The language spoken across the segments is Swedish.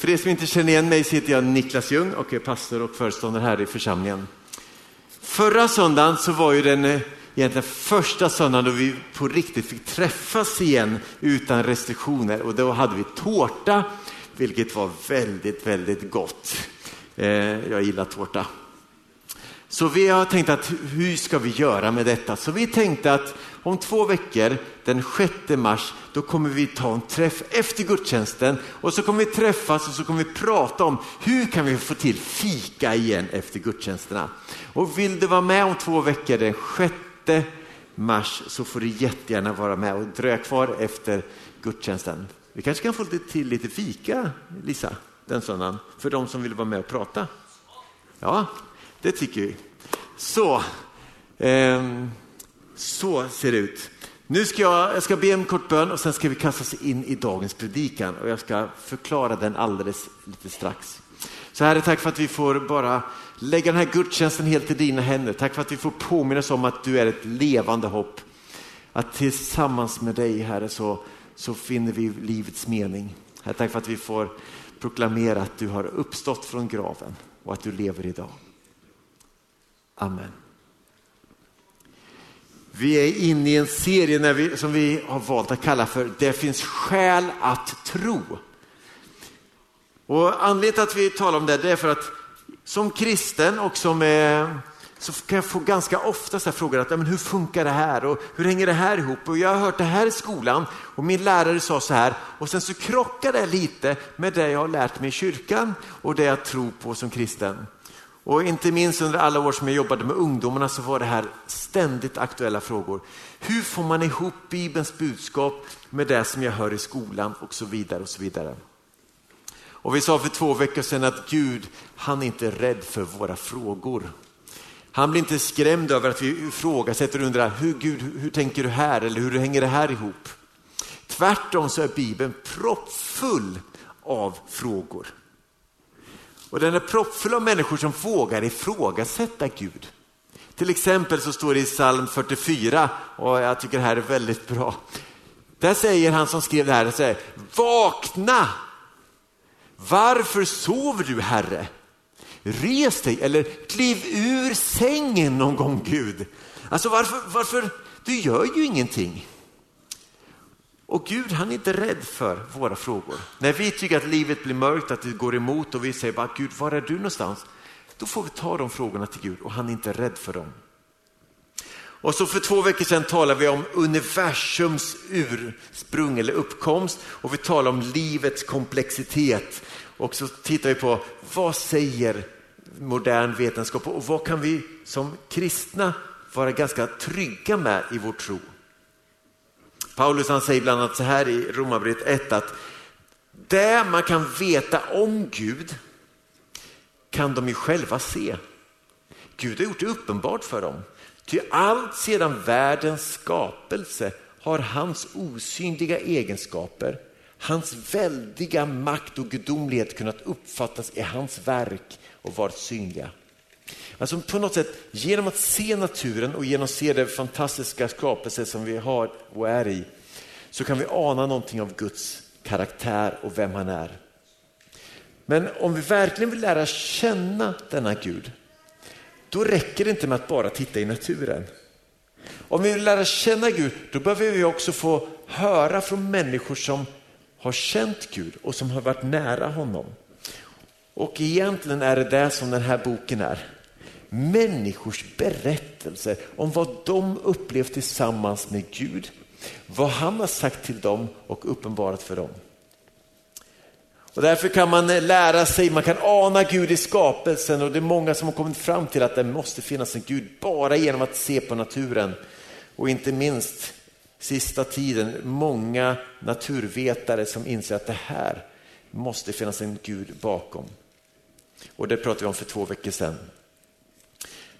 För er som inte känner igen mig så heter jag Niklas Ljung och är pastor och föreståndare här i församlingen. Förra söndagen så var ju den eh, egentligen första söndagen då vi på riktigt fick träffas igen utan restriktioner och då hade vi tårta, vilket var väldigt, väldigt gott. Eh, jag gillar tårta. Så vi har tänkt att hur ska vi göra med detta? Så vi tänkte att om två veckor, den 6 mars, då kommer vi ta en träff efter gudstjänsten och så kommer vi träffas och så kommer vi prata om hur kan vi få till fika igen efter gudstjänsterna. Och vill du vara med om två veckor den 6 mars så får du jättegärna vara med och dröja kvar efter gudstjänsten. Vi kanske kan få till lite fika, Lisa, den söndagen, för de som vill vara med och prata. Ja, det tycker vi. Så, eh, så ser det ut. Nu ska jag, jag ska be en kort bön och sen ska vi kasta oss in i dagens predikan och jag ska förklara den alldeles lite strax. Så Herre, tack för att vi får bara lägga den här gudstjänsten helt i dina händer. Tack för att vi får påminnas om att du är ett levande hopp. Att tillsammans med dig Herre så, så finner vi livets mening. Herre, tack för att vi får proklamera att du har uppstått från graven och att du lever idag. Amen. Vi är inne i en serie vi, som vi har valt att kalla för Det finns skäl att tro. Och anledningen till att vi talar om det, det är för att som kristen och som eh, så kan jag få ganska ofta så frågor att men hur funkar det här och hur hänger det här ihop? Och jag har hört det här i skolan och min lärare sa så här och sen så krockar det lite med det jag har lärt mig i kyrkan och det jag tror på som kristen. Och inte minst under alla år som jag jobbade med ungdomarna så var det här ständigt aktuella frågor. Hur får man ihop Bibelns budskap med det som jag hör i skolan och så vidare och så vidare. Och vi sa för två veckor sedan att Gud, han är inte rädd för våra frågor. Han blir inte skrämd över att vi ifrågasätter och undrar, hur, Gud, hur tänker du här eller hur hänger det här ihop? Tvärtom så är Bibeln proppfull av frågor. Och den är proppfull av människor som vågar ifrågasätta Gud. Till exempel så står det i psalm 44, och jag tycker det här är väldigt bra. Där säger han som skrev det här, säger, vakna! Varför sover du Herre? Res dig eller kliv ur sängen någon gång Gud. Alltså varför, varför? Du gör ju ingenting. Och Gud han är inte rädd för våra frågor. När vi tycker att livet blir mörkt, att det går emot och vi säger bara Gud var är du någonstans? Då får vi ta de frågorna till Gud och han är inte rädd för dem. Och så för två veckor sedan talade vi om universums ursprung eller uppkomst och vi talade om livets komplexitet. Och så tittar vi på vad säger modern vetenskap och vad kan vi som kristna vara ganska trygga med i vår tro. Paulus han säger bland annat så här i Romarbrevet 1 att det man kan veta om Gud kan de ju själva se. Gud har gjort det uppenbart för dem. Ty allt sedan världens skapelse har hans osynliga egenskaper, hans väldiga makt och gudomlighet kunnat uppfattas i hans verk och varit synliga. Alltså på något sätt, genom att se naturen och genom att se det fantastiska skapelse som vi har och är i, så kan vi ana någonting av Guds karaktär och vem han är. Men om vi verkligen vill lära känna denna Gud, då räcker det inte med att bara titta i naturen. Om vi vill lära känna Gud, då behöver vi också få höra från människor som har känt Gud och som har varit nära honom. Och egentligen är det det som den här boken är människors berättelser om vad de upplevt tillsammans med Gud, vad han har sagt till dem och uppenbarat för dem. Och därför kan man eh, lära sig, man kan ana Gud i skapelsen och det är många som har kommit fram till att det måste finnas en Gud bara genom att se på naturen. Och inte minst sista tiden, många naturvetare som inser att det här måste finnas en Gud bakom. Och det pratade vi om för två veckor sedan.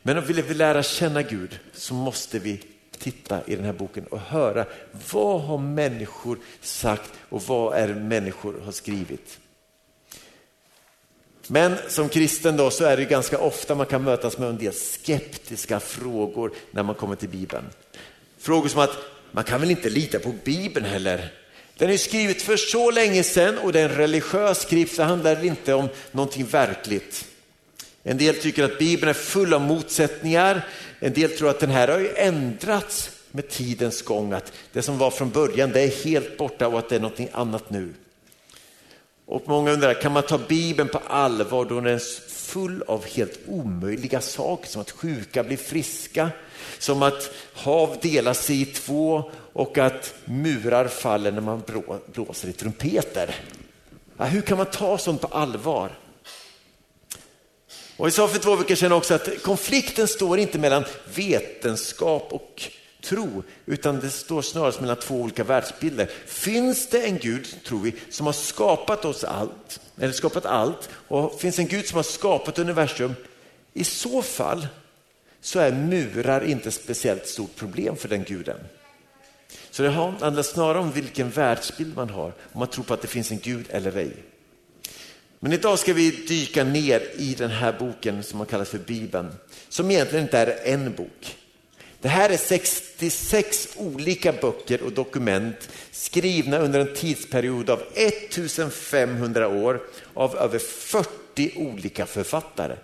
Men om vi vill lära känna Gud så måste vi titta i den här boken och höra vad har människor sagt och vad är människor har skrivit. Men som kristen då så är det ganska ofta man kan mötas med en del skeptiska frågor när man kommer till Bibeln. Frågor som att man kan väl inte lita på Bibeln heller? Den är skrivet för så länge sedan och det är en religiös skrift så handlar inte om någonting verkligt. En del tycker att Bibeln är full av motsättningar. En del tror att den här har ju ändrats med tidens gång. Att det som var från början det är helt borta och att det är något annat nu. Och många undrar, kan man ta Bibeln på allvar då den är full av helt omöjliga saker som att sjuka blir friska, som att hav delar sig i två och att murar faller när man blåser i trumpeter. Ja, hur kan man ta sånt på allvar? Och vi sa för två veckor sedan också att konflikten står inte mellan vetenskap och tro, utan det står snarast mellan två olika världsbilder. Finns det en Gud, tror vi, som har skapat oss allt, eller skapat allt, och finns en Gud som har skapat universum, i så fall så är murar inte speciellt stort problem för den guden. Så det handlar snarare om vilken världsbild man har, om man tror på att det finns en Gud eller ej. Men idag ska vi dyka ner i den här boken som man kallar för Bibeln, som egentligen inte är en bok. Det här är 66 olika böcker och dokument skrivna under en tidsperiod av 1500 år av över 40 olika författare.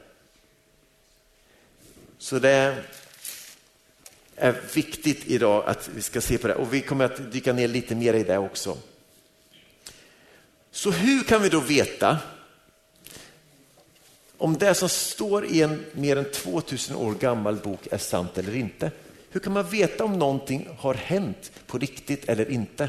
Så det är viktigt idag att vi ska se på det och vi kommer att dyka ner lite mer i det också. Så hur kan vi då veta om det som står i en mer än 2000 år gammal bok är sant eller inte? Hur kan man veta om någonting har hänt på riktigt eller inte?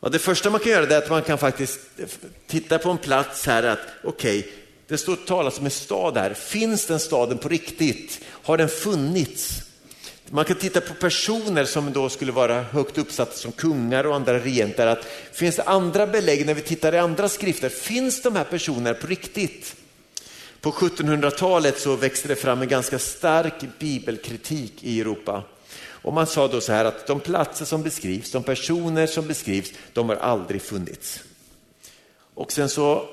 Ja, det första man kan göra är att man kan faktiskt eh, titta på en plats här att okej, okay, det står talas om en stad här. Finns den staden på riktigt? Har den funnits? Man kan titta på personer som då skulle vara högt uppsatta som kungar och andra regenter. Att finns det andra belägg när vi tittar i andra skrifter? Finns de här personerna på riktigt? På 1700-talet så växte det fram en ganska stark bibelkritik i Europa. Och man sa då så här att de platser som beskrivs, de personer som beskrivs, de har aldrig funnits. Och sen så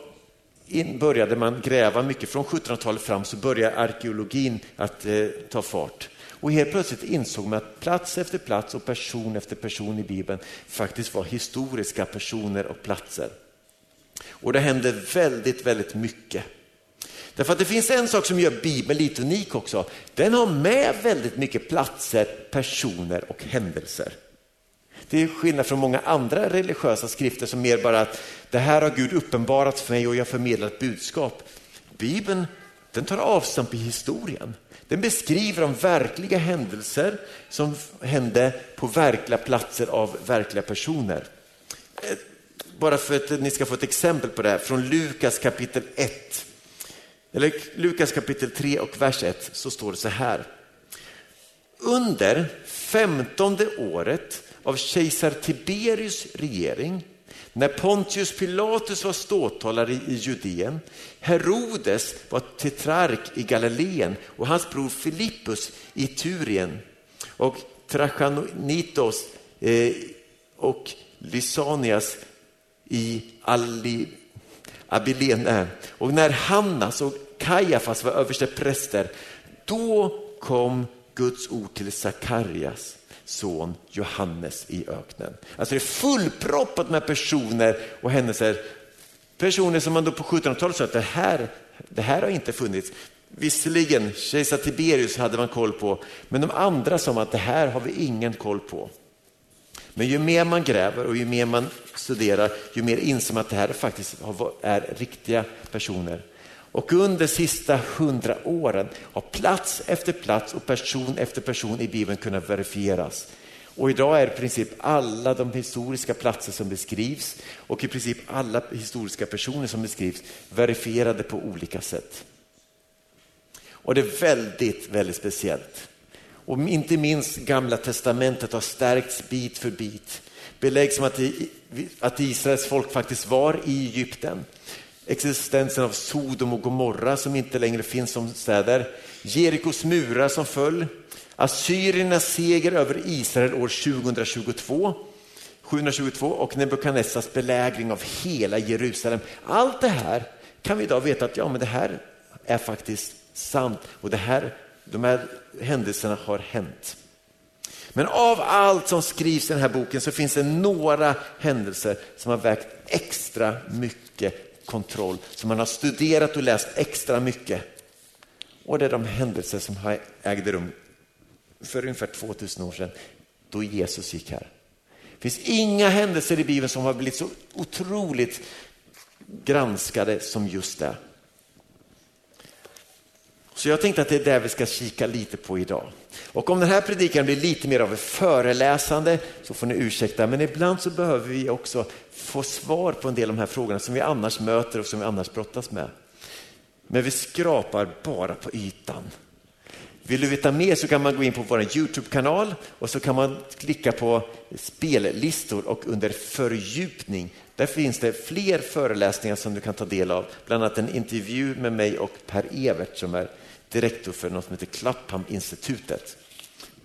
började man gräva mycket, från 1700-talet fram så började arkeologin att eh, ta fart. Och helt plötsligt insåg man att plats efter plats och person efter person i Bibeln faktiskt var historiska personer och platser. Och det hände väldigt, väldigt mycket. Därför att det finns en sak som gör Bibeln lite unik också. Den har med väldigt mycket platser, personer och händelser. Det är skillnad från många andra religiösa skrifter som mer bara att det här har Gud uppenbarat för mig och jag förmedlar ett budskap. Bibeln den tar avstamp i historien. Den beskriver de verkliga händelser som hände på verkliga platser av verkliga personer. Eh, bara för att ni ska få ett exempel på det här, från Lukas kapitel 1. Eller Lukas kapitel 3 och vers 1 så står det så här. Under femtonde året av kejsar Tiberius regering när Pontius Pilatus var ståthållare i Judeen, Herodes var tetrark i Galileen och hans bror Filippus i Turien och Trachanitos eh, och Lysanias i Ali, Abilene. Eh. Och när Hannas och Kajafas var överste präster, då kom Guds ord till Sakarias son Johannes i öknen. Alltså det är fullproppat med personer och händelser. Personer som man då på 1700-talet sa att det här, det här har inte funnits. Visserligen, kejsar Tiberius hade man koll på, men de andra sa att det här har vi ingen koll på. Men ju mer man gräver och ju mer man studerar, ju mer inser man att det här faktiskt är riktiga personer. Och under sista hundra åren har plats efter plats och person efter person i Bibeln kunnat verifieras. Och idag är i princip alla de historiska platser som beskrivs och i princip alla historiska personer som beskrivs verifierade på olika sätt. Och det är väldigt, väldigt speciellt. Och inte minst Gamla Testamentet har stärkts bit för bit. Belägg som att, att Israels folk faktiskt var i Egypten existensen av Sodom och Gomorra som inte längre finns som städer, Jerikos murar som föll, assyriernas seger över Israel år 2022, 722 och Nebukadnessars belägring av hela Jerusalem. Allt det här kan vi idag veta att ja, men det här är faktiskt sant och det här, de här händelserna har hänt. Men av allt som skrivs i den här boken så finns det några händelser som har vägt extra mycket kontroll, som man har studerat och läst extra mycket. Och det är de händelser som ägde rum för ungefär 2000 år sedan, då Jesus gick här. Det finns inga händelser i Bibeln som har blivit så otroligt granskade som just det. Så jag tänkte att det är det vi ska kika lite på idag. Och om den här predikan blir lite mer av ett föreläsande så får ni ursäkta, men ibland så behöver vi också få svar på en del av de här frågorna som vi annars möter och som vi annars brottas med. Men vi skrapar bara på ytan. Vill du veta mer så kan man gå in på vår Youtube-kanal och så kan man klicka på spellistor och under fördjupning. Där finns det fler föreläsningar som du kan ta del av, bland annat en intervju med mig och Per Evert som är direktor för något som heter Clapham-institutet.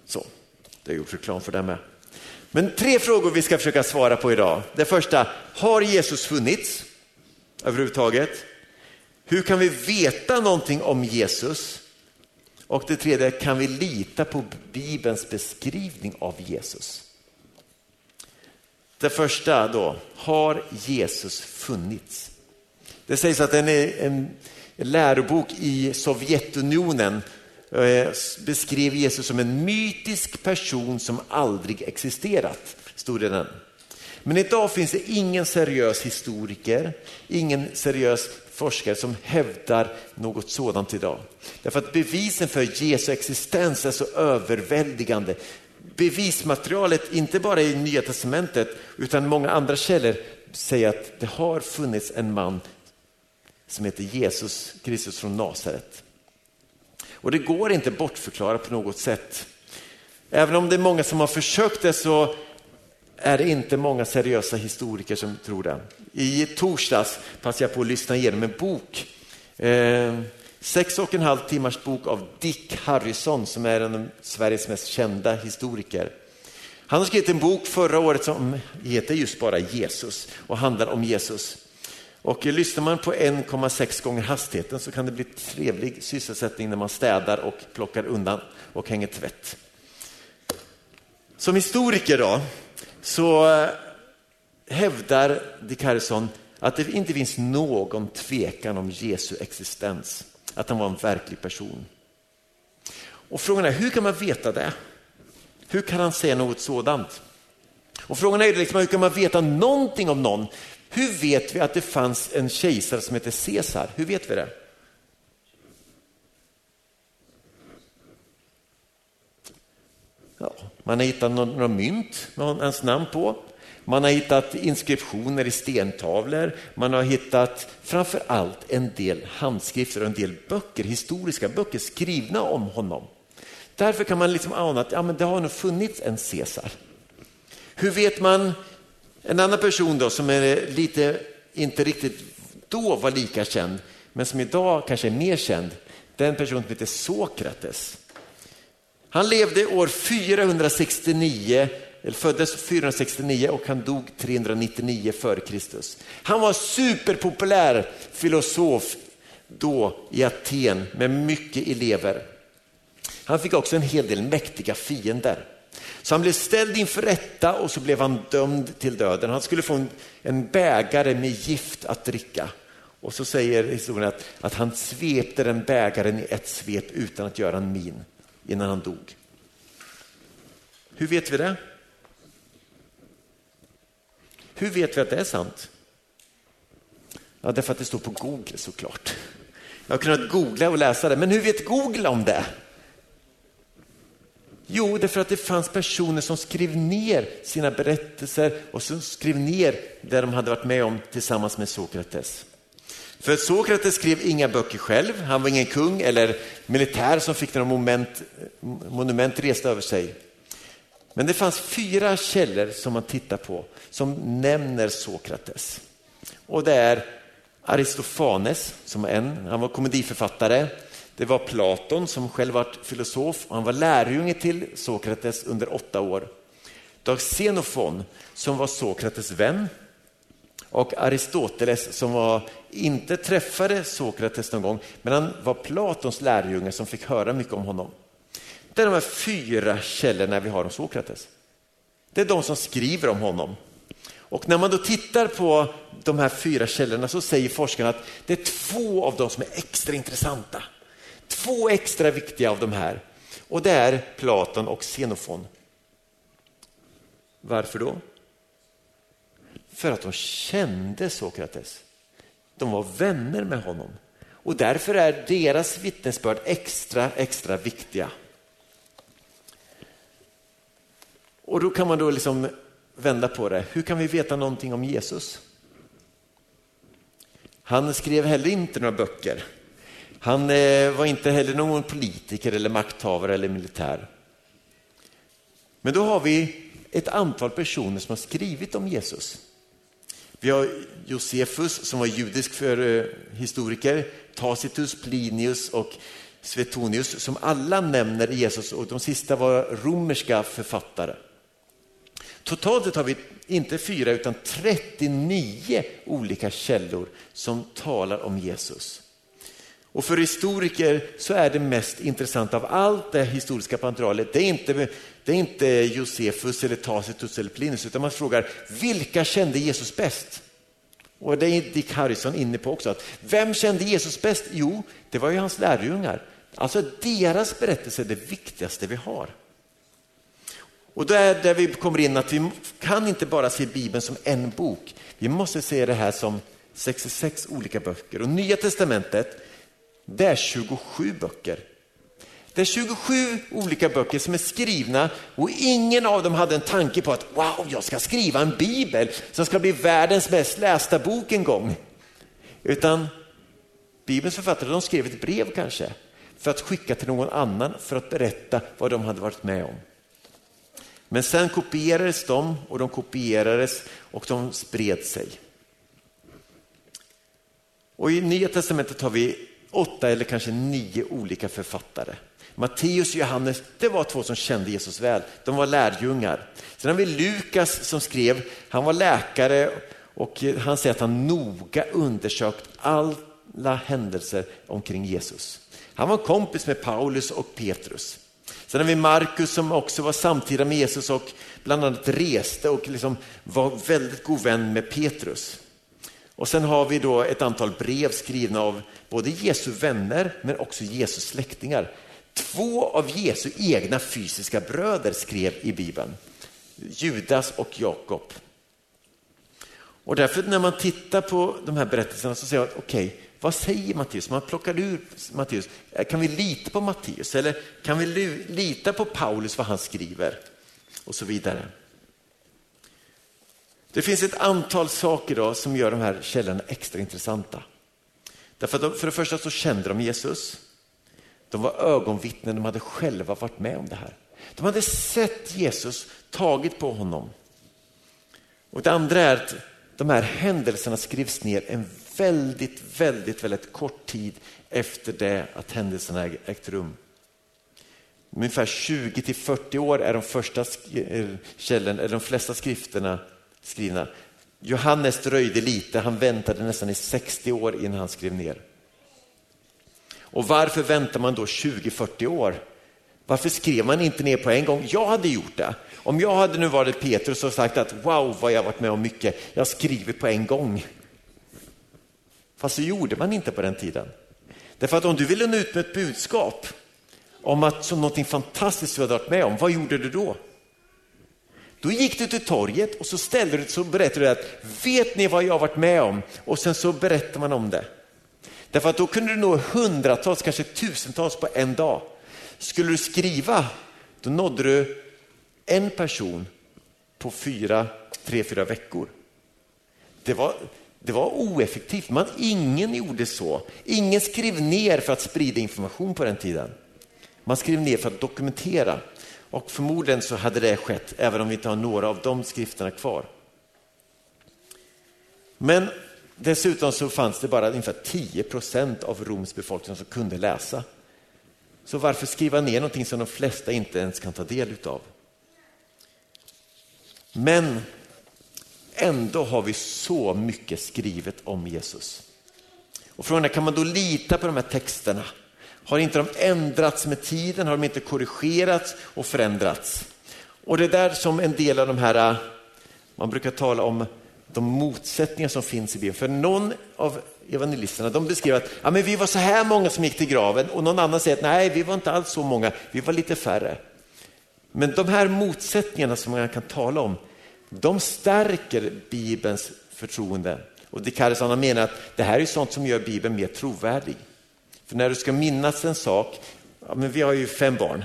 Så, det har gjort reklam för det med. Men tre frågor vi ska försöka svara på idag. Det första, har Jesus funnits överhuvudtaget? Hur kan vi veta någonting om Jesus? Och det tredje, kan vi lita på Bibelns beskrivning av Jesus? Det första då, har Jesus funnits? Det sägs att den är en lärobok i Sovjetunionen eh, beskrev Jesus som en mytisk person som aldrig existerat, stod det den. Men idag finns det ingen seriös historiker, ingen seriös forskare som hävdar något sådant idag. Därför att bevisen för Jesu existens är så överväldigande. Bevismaterialet, inte bara i Nya Testamentet utan många andra källor säger att det har funnits en man som heter Jesus Kristus från Nasaret. Och det går inte bortförklara på något sätt. Även om det är många som har försökt det så är det inte många seriösa historiker som tror det. I torsdags passade jag på att lyssna igenom en bok. Eh, sex och en halv timmars bok av Dick Harrison som är en av Sveriges mest kända historiker. Han har skrivit en bok förra året som heter just bara Jesus och handlar om Jesus. Och lyssnar man på 1,6 gånger hastigheten så kan det bli trevlig sysselsättning när man städar och plockar undan och hänger tvätt. Som historiker då, så eh, hävdar Dick Harrison att det inte finns någon tvekan om Jesu existens, att han var en verklig person. Och frågan är, hur kan man veta det? Hur kan han säga något sådant? Och frågan är liksom, hur kan man veta någonting om någon? Hur vet vi att det fanns en kejsare som hette Caesar? Hur vet vi det? Ja, man har hittat några mynt med hans namn på. Man har hittat inskriptioner i stentavlor. Man har hittat framför allt en del handskrifter och en del böcker, historiska böcker skrivna om honom. Därför kan man liksom ana att ja, men det har nog funnits en Caesar. Hur vet man en annan person då som är lite, inte riktigt då var lika känd, men som idag kanske är mer känd, den person som heter Sokrates. Han levde år 469, eller föddes 469 och han dog 399 före Kristus. Han var superpopulär filosof då i Aten med mycket elever. Han fick också en hel del mäktiga fiender. Så han blev ställd inför rätta och så blev han dömd till döden. Han skulle få en, en bägare med gift att dricka. Och så säger historien att, att han svepte den bägaren i ett svep utan att göra en min innan han dog. Hur vet vi det? Hur vet vi att det är sant? Ja, därför att det står på Google såklart. Jag har kunnat googla och läsa det, men hur vet Google om det? Jo, därför att det fanns personer som skrev ner sina berättelser och som skrev ner det de hade varit med om tillsammans med Sokrates. För Sokrates skrev inga böcker själv, han var ingen kung eller militär som fick några moment, monument resta över sig. Men det fanns fyra källor som man tittar på som nämner Sokrates. Och det är Aristofanes som en, han var komediförfattare. Det var Platon som själv var filosof och han var lärjunge till Sokrates under åtta år. Dag Xenofon som var Sokrates vän och Aristoteles som var, inte träffade Sokrates någon gång men han var Platons lärjunge som fick höra mycket om honom. Det är de här fyra källorna vi har om Sokrates. Det är de som skriver om honom. Och när man då tittar på de här fyra källorna så säger forskarna att det är två av dem som är extra intressanta. Två extra viktiga av de här. Och det är Platon och Xenofon. Varför då? För att de kände Sokrates. De var vänner med honom. Och därför är deras vittnesbörd extra, extra viktiga. Och då kan man då liksom vända på det. Hur kan vi veta någonting om Jesus? Han skrev heller inte några böcker. Han eh, var inte heller någon politiker eller makthavare eller militär. Men då har vi ett antal personer som har skrivit om Jesus. Vi har Josefus som var judisk för eh, historiker, Tacitus, Plinius och Svetonius som alla nämner Jesus och de sista var romerska författare. Totalt har vi inte fyra utan 39 olika källor som talar om Jesus. Och för historiker så är det mest intressanta av allt det historiska materialet, det är inte, det är inte Josefus eller Tacitus eller Plinus, utan man frågar vilka kände Jesus bäst? Och det är Dick Harrison inne på också. Att vem kände Jesus bäst? Jo, det var ju hans lärjungar. Alltså deras berättelse är det viktigaste vi har. Och då är där vi kommer in att vi kan inte bara se Bibeln som en bok. Vi måste se det här som 66 olika böcker. Och Nya Testamentet, det är 27 böcker. Det är 27 olika böcker som är skrivna och ingen av dem hade en tanke på att wow, jag ska skriva en bibel som ska bli världens mest lästa bok en gång. Utan Bibelns författare de skrev ett brev kanske för att skicka till någon annan för att berätta vad de hade varit med om. Men sen kopierades de och de kopierades och de spred sig. Och I Nya Testamentet har vi åtta eller kanske nio olika författare. Matteus och Johannes, det var två som kände Jesus väl. De var lärjungar. Sen har vi Lukas som skrev, han var läkare och han säger att han noga undersökt alla händelser omkring Jesus. Han var kompis med Paulus och Petrus. Sen har vi Markus som också var samtida med Jesus och bland annat reste och liksom var väldigt god vän med Petrus. Och sen har vi då ett antal brev skrivna av både Jesu vänner men också Jesu släktingar. Två av Jesu egna fysiska bröder skrev i Bibeln, Judas och Jakob. Och därför när man tittar på de här berättelserna så säger man, okej, okay, vad säger Matteus? Man plockar ur Matteus. Kan vi lita på Matteus eller kan vi lita på Paulus vad han skriver? Och så vidare. Det finns ett antal saker då som gör de här källorna extra intressanta. Därför att de, för det första så kände de Jesus. De var ögonvittnen, de hade själva varit med om det här. De hade sett Jesus, tagit på honom. Och det andra är att de här händelserna skrivs ner en väldigt, väldigt, väldigt kort tid efter det att händelserna ägt rum. Ungefär 20 till 40 år är de första eh, källorna, eller de flesta skrifterna skrivna. Johannes dröjde lite, han väntade nästan i 60 år innan han skrev ner. Och varför väntar man då 20-40 år? Varför skrev man inte ner på en gång? Jag hade gjort det. Om jag hade nu varit Petrus och sagt att wow vad jag varit med om mycket, jag skriver på en gång. Fast så gjorde man inte på den tiden. Därför att om du ville nå ut med ett budskap om att som någonting fantastiskt du hade varit med om, vad gjorde du då? Då gick du till torget och så ställde du så berättade du att vet ni vad jag har varit med om? Och sen så berättar man om det. Därför att då kunde du nå hundratals, kanske tusentals på en dag. Skulle du skriva, då nådde du en person på fyra, tre, fyra veckor. Det var, det var oeffektivt. Man, ingen gjorde så. Ingen skrev ner för att sprida information på den tiden. Man skrev ner för att dokumentera. Och förmodligen så hade det skett även om vi inte har några av de skrifterna kvar. Men dessutom så fanns det bara ungefär 10 procent av Roms befolkning som kunde läsa. Så varför skriva ner någonting som de flesta inte ens kan ta del utav? Men ändå har vi så mycket skrivet om Jesus. Och frågan är, kan man då lita på de här texterna? Har inte de ändrats med tiden, har de inte korrigerats och förändrats. Och det är där som en del av de här, äh, man brukar tala om de motsättningar som finns i Bibeln. För någon av evangelisterna de beskriver att ja, men vi var så här många som gick till graven och någon annan säger att nej, vi var inte alls så många, vi var lite färre. Men de här motsättningarna som man kan tala om, de stärker Bibelns förtroende. Och De menar att det här är sånt som gör Bibeln mer trovärdig. För när du ska minnas en sak, ja, men vi har ju fem barn,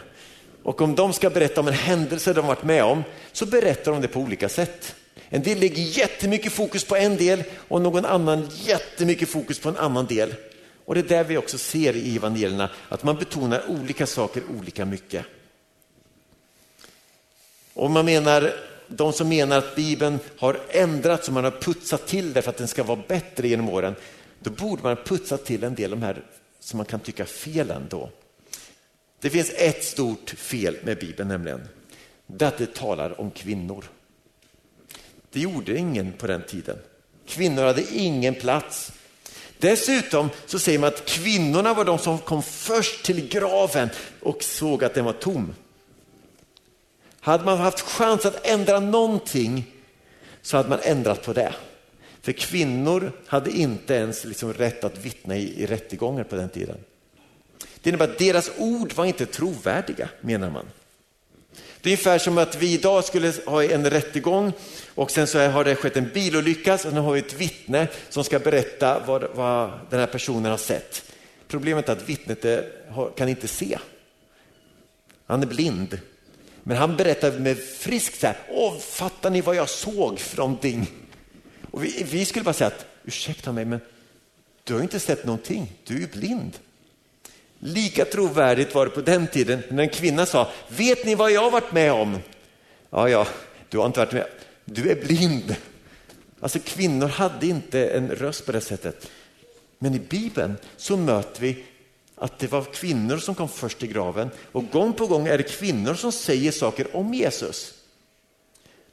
och om de ska berätta om en händelse de varit med om så berättar de det på olika sätt. En del lägger jättemycket fokus på en del och någon annan jättemycket fokus på en annan del. Och det är där vi också ser i evangelierna att man betonar olika saker olika mycket. Och man menar, de som menar att Bibeln har ändrats och man har putsat till det för att den ska vara bättre genom åren, då borde man putsa till en del av de här som man kan tycka fel ändå. Det finns ett stort fel med Bibeln nämligen. Det att det talar om kvinnor. Det gjorde ingen på den tiden. Kvinnor hade ingen plats. Dessutom så säger man att kvinnorna var de som kom först till graven och såg att den var tom. Hade man haft chans att ändra någonting så hade man ändrat på det. För kvinnor hade inte ens liksom rätt att vittna i, i rättegångar på den tiden. Det innebär att deras ord var inte trovärdiga, menar man. Det är ungefär som att vi idag skulle ha en rättegång och sen så har det skett en bilolycka och nu har vi ett vittne som ska berätta vad, vad den här personen har sett. Problemet är att vittnet eh, är, kan inte se. Han är blind. Men han berättar med friskt så här, Åh, fattar ni vad jag såg för någonting? Och vi, vi skulle bara säga att, ursäkta mig, men du har inte sett någonting, du är ju blind. Lika trovärdigt var det på den tiden när en kvinna sa, vet ni vad jag har varit med om? Ja, ja, du har inte varit med. Du är blind. Alltså kvinnor hade inte en röst på det sättet. Men i Bibeln så möter vi att det var kvinnor som kom först till graven och gång på gång är det kvinnor som säger saker om Jesus.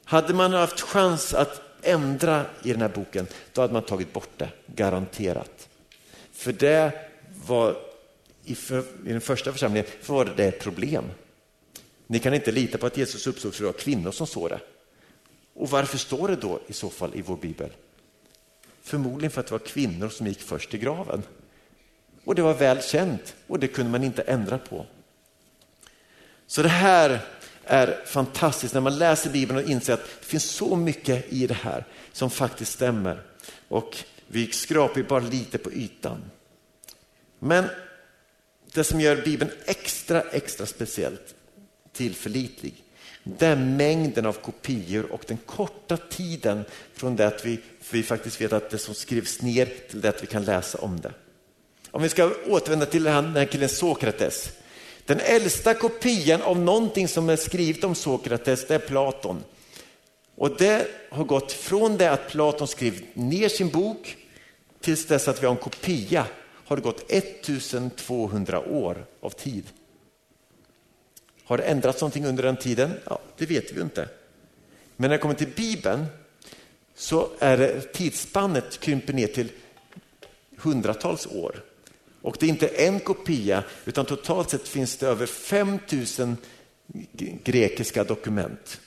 Hade man haft chans att ändra i den här boken, då hade man tagit bort det, garanterat. För det var i, för, i den första församlingen var det ett problem. Ni kan inte lita på att Jesus uppstod för det var kvinnor som såg det. Och varför står det då i så fall i vår bibel? Förmodligen för att det var kvinnor som gick först i graven. Och det var väl känt och det kunde man inte ändra på. Så det här är fantastiskt när man läser Bibeln och inser att det finns så mycket i det här som faktiskt stämmer. Och vi skrapar bara lite på ytan. Men det som gör Bibeln extra, extra speciellt tillförlitlig, det är mängden av kopior och den korta tiden från det att vi, vi faktiskt vet att det som skrivs ner till det att vi kan läsa om det. Om vi ska återvända till den här killen Sokrates. Den äldsta kopian av någonting som är skrivet om Sokrates, det är Platon. Och det har gått från det att Platon skrev ner sin bok tills dess att vi har en kopia har det gått 1200 år av tid. Har det ändrats någonting under den tiden? Ja, det vet vi inte. Men när det kommer till Bibeln så är det tidsspannet krymper ner till hundratals år. Och det är inte en kopia, utan totalt sett finns det över 5000 grekiska dokument.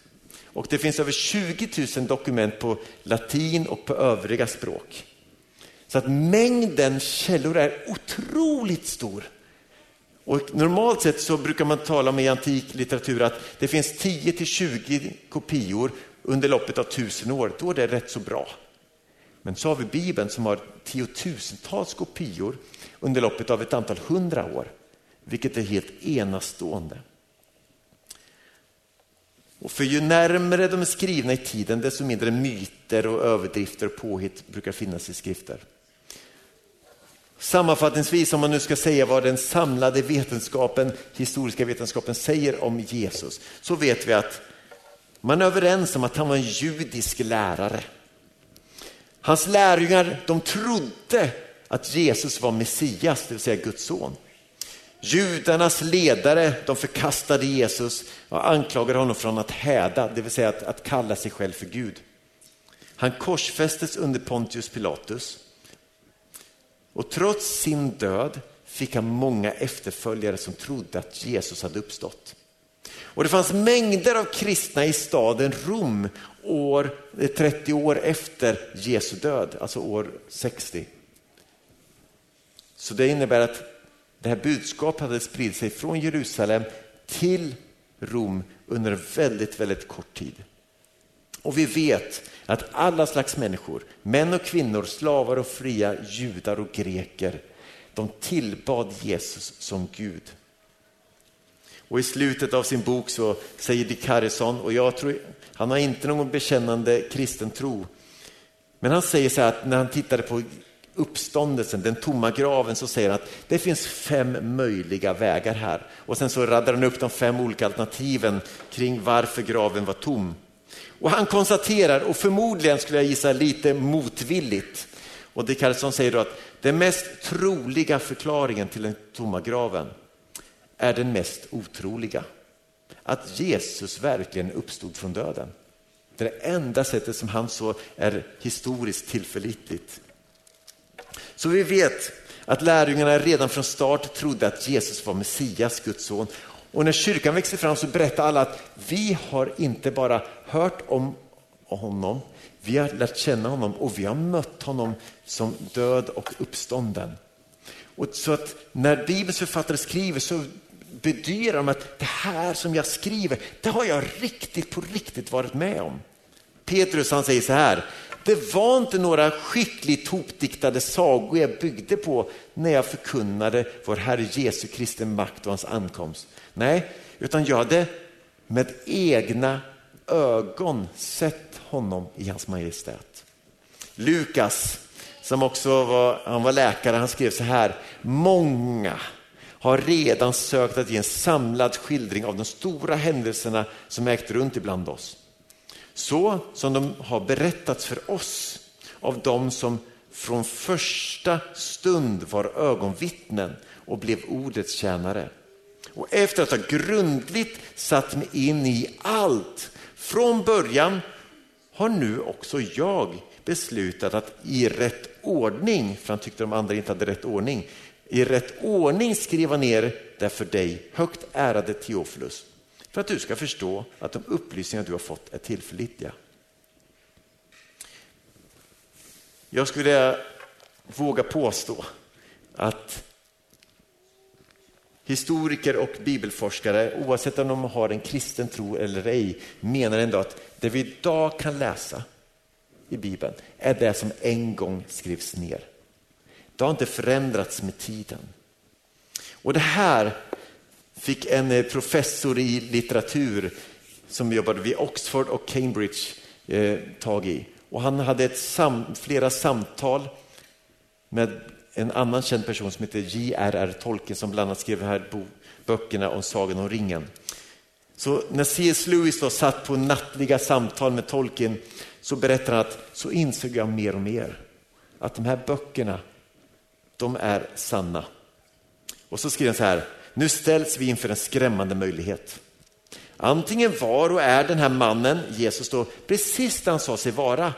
Och det finns över 20 000 dokument på latin och på övriga språk. Så att mängden källor är otroligt stor. Och normalt sett så brukar man tala om i antik litteratur att det finns 10 till 20 kopior under loppet av tusen år. Då är det rätt så bra. Men så har vi Bibeln som har tiotusentals kopior under loppet av ett antal hundra år, vilket är helt enastående. Och för ju närmare de är skrivna i tiden, desto mindre myter och överdrifter och påhitt brukar finnas i skrifter. Sammanfattningsvis, om man nu ska säga vad den samlade vetenskapen, historiska vetenskapen säger om Jesus, så vet vi att man är överens om att han var en judisk lärare. Hans lärjungar de trodde att Jesus var Messias, det vill säga Guds son. Judarnas ledare de förkastade Jesus och anklagade honom från att häda, det vill säga att, att kalla sig själv för Gud. Han korsfästes under Pontius Pilatus. Och trots sin död fick han många efterföljare som trodde att Jesus hade uppstått. Och det fanns mängder av kristna i staden Rom år, eh, 30 år efter Jesu död, alltså år 60. Så det innebär att det här budskapet hade spridit sig från Jerusalem till Rom under en väldigt, väldigt kort tid. Och vi vet att alla slags människor, män och kvinnor, slavar och fria, judar och greker, de tillbad Jesus som Gud. Och i slutet av sin bok så säger Dick Harrison, och jag tror, han har inte någon bekännande kristen tro, men han säger så här att när han tittade på uppståndelsen, den tomma graven, så säger han att det finns fem möjliga vägar här. Och sen så raddar han upp de fem olika alternativen kring varför graven var tom. Och han konstaterar, och förmodligen skulle jag gissa lite motvilligt, och det Harrison säger då att den mest troliga förklaringen till den tomma graven är den mest otroliga. Att Jesus verkligen uppstod från döden. Det är det enda sättet som han så är historiskt tillförlitligt. Så vi vet att lärjungarna redan från start trodde att Jesus var Messias, Guds son. Och när kyrkan växte fram så berättade alla att vi har inte bara hört om honom, vi har lärt känna honom och vi har mött honom som död och uppstånden. Och så att när Bibelns författare skriver så bedyrar de att det här som jag skriver, det har jag riktigt på riktigt varit med om. Petrus han säger så här, det var inte några skickligt hopdiktade sagor jag byggde på när jag förkunnade vår Herre Jesu Kristi makt och hans ankomst. Nej, utan jag hade med egna ögon sett honom i hans majestät. Lukas, som också var, han var läkare, han skrev så här, många har redan sökt att ge en samlad skildring av de stora händelserna som ägt runt ibland oss. Så som de har berättats för oss av de som från första stund var ögonvittnen och blev ordets tjänare. Och efter att ha grundligt satt mig in i allt från början har nu också jag beslutat att i rätt ordning, för han tyckte de andra inte hade rätt ordning, i rätt ordning skriva ner det för dig, högt ärade Teofilus, för att du ska förstå att de upplysningar du har fått är tillförlitliga. Jag skulle våga påstå att historiker och bibelforskare, oavsett om de har en kristen tro eller ej, menar ändå att det vi idag kan läsa i Bibeln är det som en gång skrevs ner. Det har inte förändrats med tiden. Och det här fick en eh, professor i litteratur som jobbade vid Oxford och Cambridge eh, tag i. Och han hade ett sam, flera samtal med en annan känd person som heter J.R.R. Tolkien som bland annat skrev här böckerna om Sagan om ringen. Så när C.S. Lewis då satt på nattliga samtal med Tolkien så berättar han att så insåg jag mer och mer att de här böckerna de är sanna. Och så skriver han så här, nu ställs vi inför en skrämmande möjlighet. Antingen var och är den här mannen, Jesus, då, precis det han sa sig vara.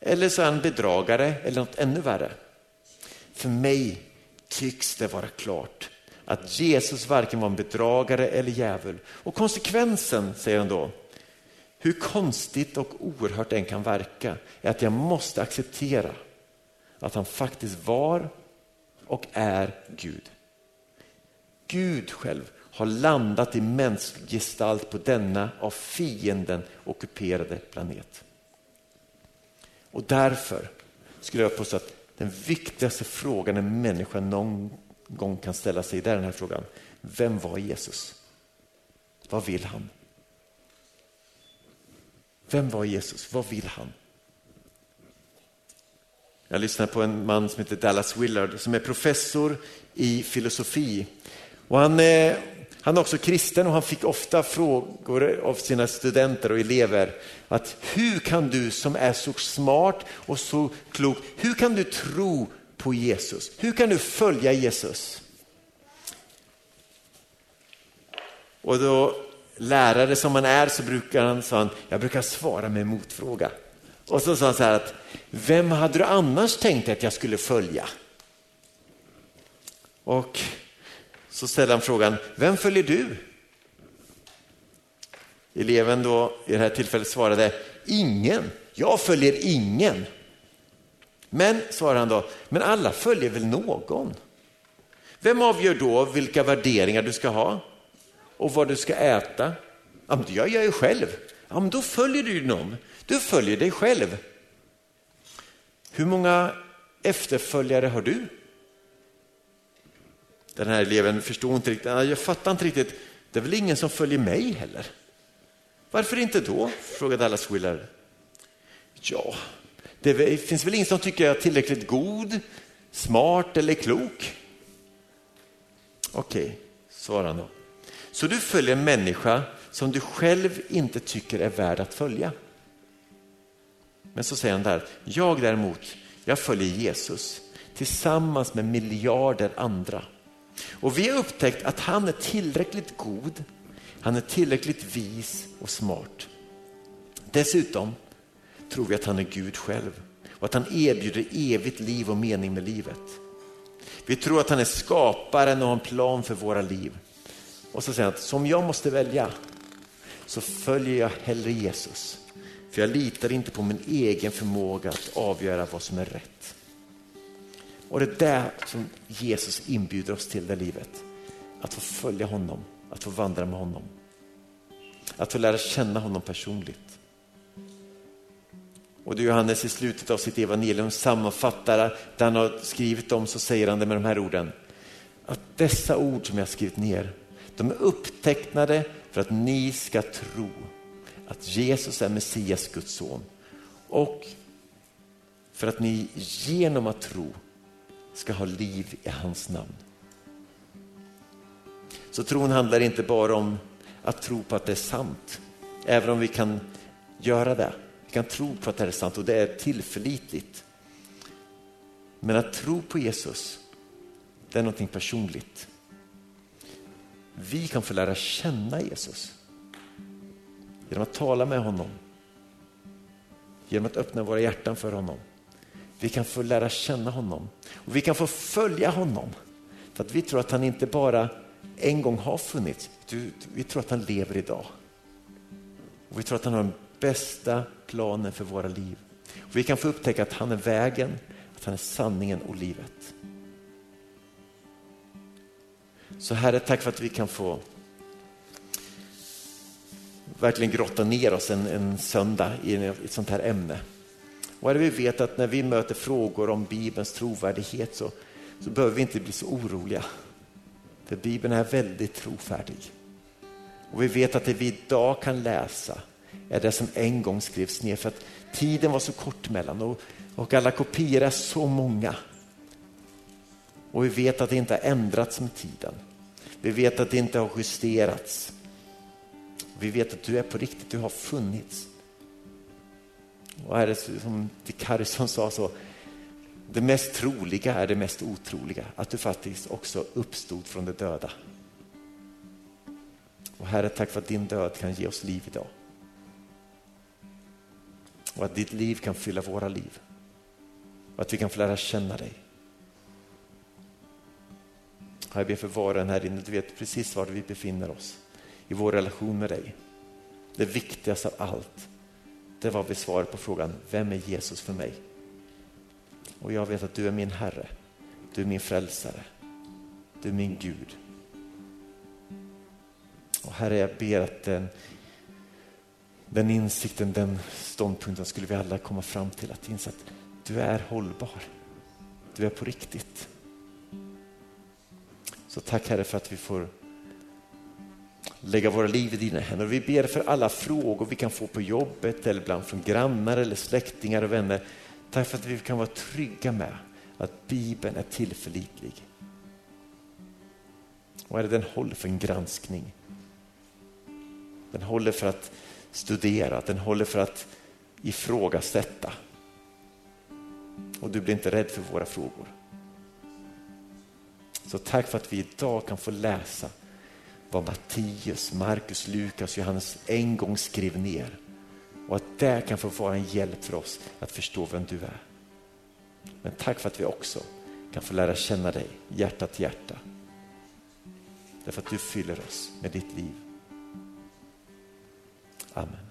Eller så är han bedragare eller något ännu värre. För mig tycks det vara klart att Jesus varken var en bedragare eller djävul. Och konsekvensen, säger han då, hur konstigt och oerhört den kan verka, är att jag måste acceptera att han faktiskt var och är Gud. Gud själv har landat i mänsklig gestalt på denna av fienden ockuperade planet. Och därför skulle jag påstå att den viktigaste frågan en människa någon gång kan ställa sig, det är den här frågan. Vem var Jesus? Vad vill han? Vem var Jesus? Vad vill han? Jag lyssnade på en man som heter Dallas Willard som är professor i filosofi. Och han, eh, han är också kristen och han fick ofta frågor av sina studenter och elever. Att hur kan du som är så smart och så klok, hur kan du tro på Jesus? Hur kan du följa Jesus? Och då lärare som man är så brukar han, sa han, jag brukar svara med motfråga. Och så sa han så här att, vem hade du annars tänkt att jag skulle följa? Och så ställer han frågan, vem följer du? Eleven då i det här tillfället svarade, ingen, jag följer ingen. Men, svarar han då, men alla följer väl någon? Vem avgör då vilka värderingar du ska ha och vad du ska äta? Ja, men det gör jag ju själv. Ja, men då följer du någon. Du följer dig själv. Hur många efterföljare har du? Den här eleven förstod inte riktigt, jag fattar inte riktigt, det är väl ingen som följer mig heller? Varför inte då? frågade alla Willer. Ja, det finns väl ingen som tycker jag är tillräckligt god, smart eller klok? Okej, okay, svarade han då. Så du följer en människa som du själv inte tycker är värd att följa. Men så säger han där, jag däremot, jag följer Jesus tillsammans med miljarder andra. Och vi har upptäckt att han är tillräckligt god, han är tillräckligt vis och smart. Dessutom tror vi att han är Gud själv och att han erbjuder evigt liv och mening med livet. Vi tror att han är skaparen och har en plan för våra liv. Och så säger han att som jag måste välja så följer jag hellre Jesus. För jag litar inte på min egen förmåga att avgöra vad som är rätt. Och det är där som Jesus inbjuder oss till det livet. Att få följa honom, att få vandra med honom. Att få lära känna honom personligt. Och det Johannes i slutet av sitt evangelium sammanfattar det han har skrivit om så säger han det med de här orden. Att dessa ord som jag har skrivit ner, de är upptecknade för att ni ska tro att Jesus är Messias, Guds son. Och för att ni genom att tro ska ha liv i hans namn. Så tron handlar inte bara om att tro på att det är sant, även om vi kan göra det. Vi kan tro på att det är sant och det är tillförlitligt. Men att tro på Jesus, det är någonting personligt. Vi kan få lära känna Jesus genom att tala med honom, genom att öppna våra hjärtan för honom. Vi kan få lära känna honom och vi kan få följa honom. För att vi tror att han inte bara en gång har funnits, vi tror att han lever idag. Och vi tror att han har den bästa planen för våra liv. Och vi kan få upptäcka att han är vägen, att han är sanningen och livet. Så Herre, tack för att vi kan få verkligen grotta ner oss en, en söndag i ett sånt här ämne. Och vi vet att när vi möter frågor om Bibelns trovärdighet så, så behöver vi inte bli så oroliga. För Bibeln är väldigt trofärdig. Och vi vet att det vi idag kan läsa är det som en gång skrevs ner för att tiden var så kort mellan och, och alla kopior är så många. Och vi vet att det inte har ändrats med tiden. Vi vet att det inte har justerats. Vi vet att du är på riktigt, du har funnits. Och är det som Karlsson sa så, det mest troliga är det mest otroliga, att du faktiskt också uppstod från de döda. Och Herre, tack för att din död kan ge oss liv idag. Och att ditt liv kan fylla våra liv. Och att vi kan få lära känna dig. Jag ber för var och en här inne, du vet precis var vi befinner oss i vår relation med dig. Det viktigaste av allt, det var besvaret på frågan, vem är Jesus för mig? Och jag vet att du är min Herre, du är min frälsare, du är min Gud. Och Herre, jag ber att den, den insikten, den ståndpunkten skulle vi alla komma fram till, att inse att du är hållbar. Du är på riktigt. Så tack Herre för att vi får lägga våra liv i dina händer. Vi ber för alla frågor vi kan få på jobbet eller ibland från grannar eller släktingar och vänner. Tack för att vi kan vara trygga med att Bibeln är tillförlitlig. Och är det den håller för en granskning. Den håller för att studera, den håller för att ifrågasätta. Och du blir inte rädd för våra frågor. Så tack för att vi idag kan få läsa vad Mattias, Markus, Lukas, Johannes en gång skrev ner. Och att det kan få vara en hjälp för oss att förstå vem du är. Men tack för att vi också kan få lära känna dig hjärta till hjärta. Därför att du fyller oss med ditt liv. Amen.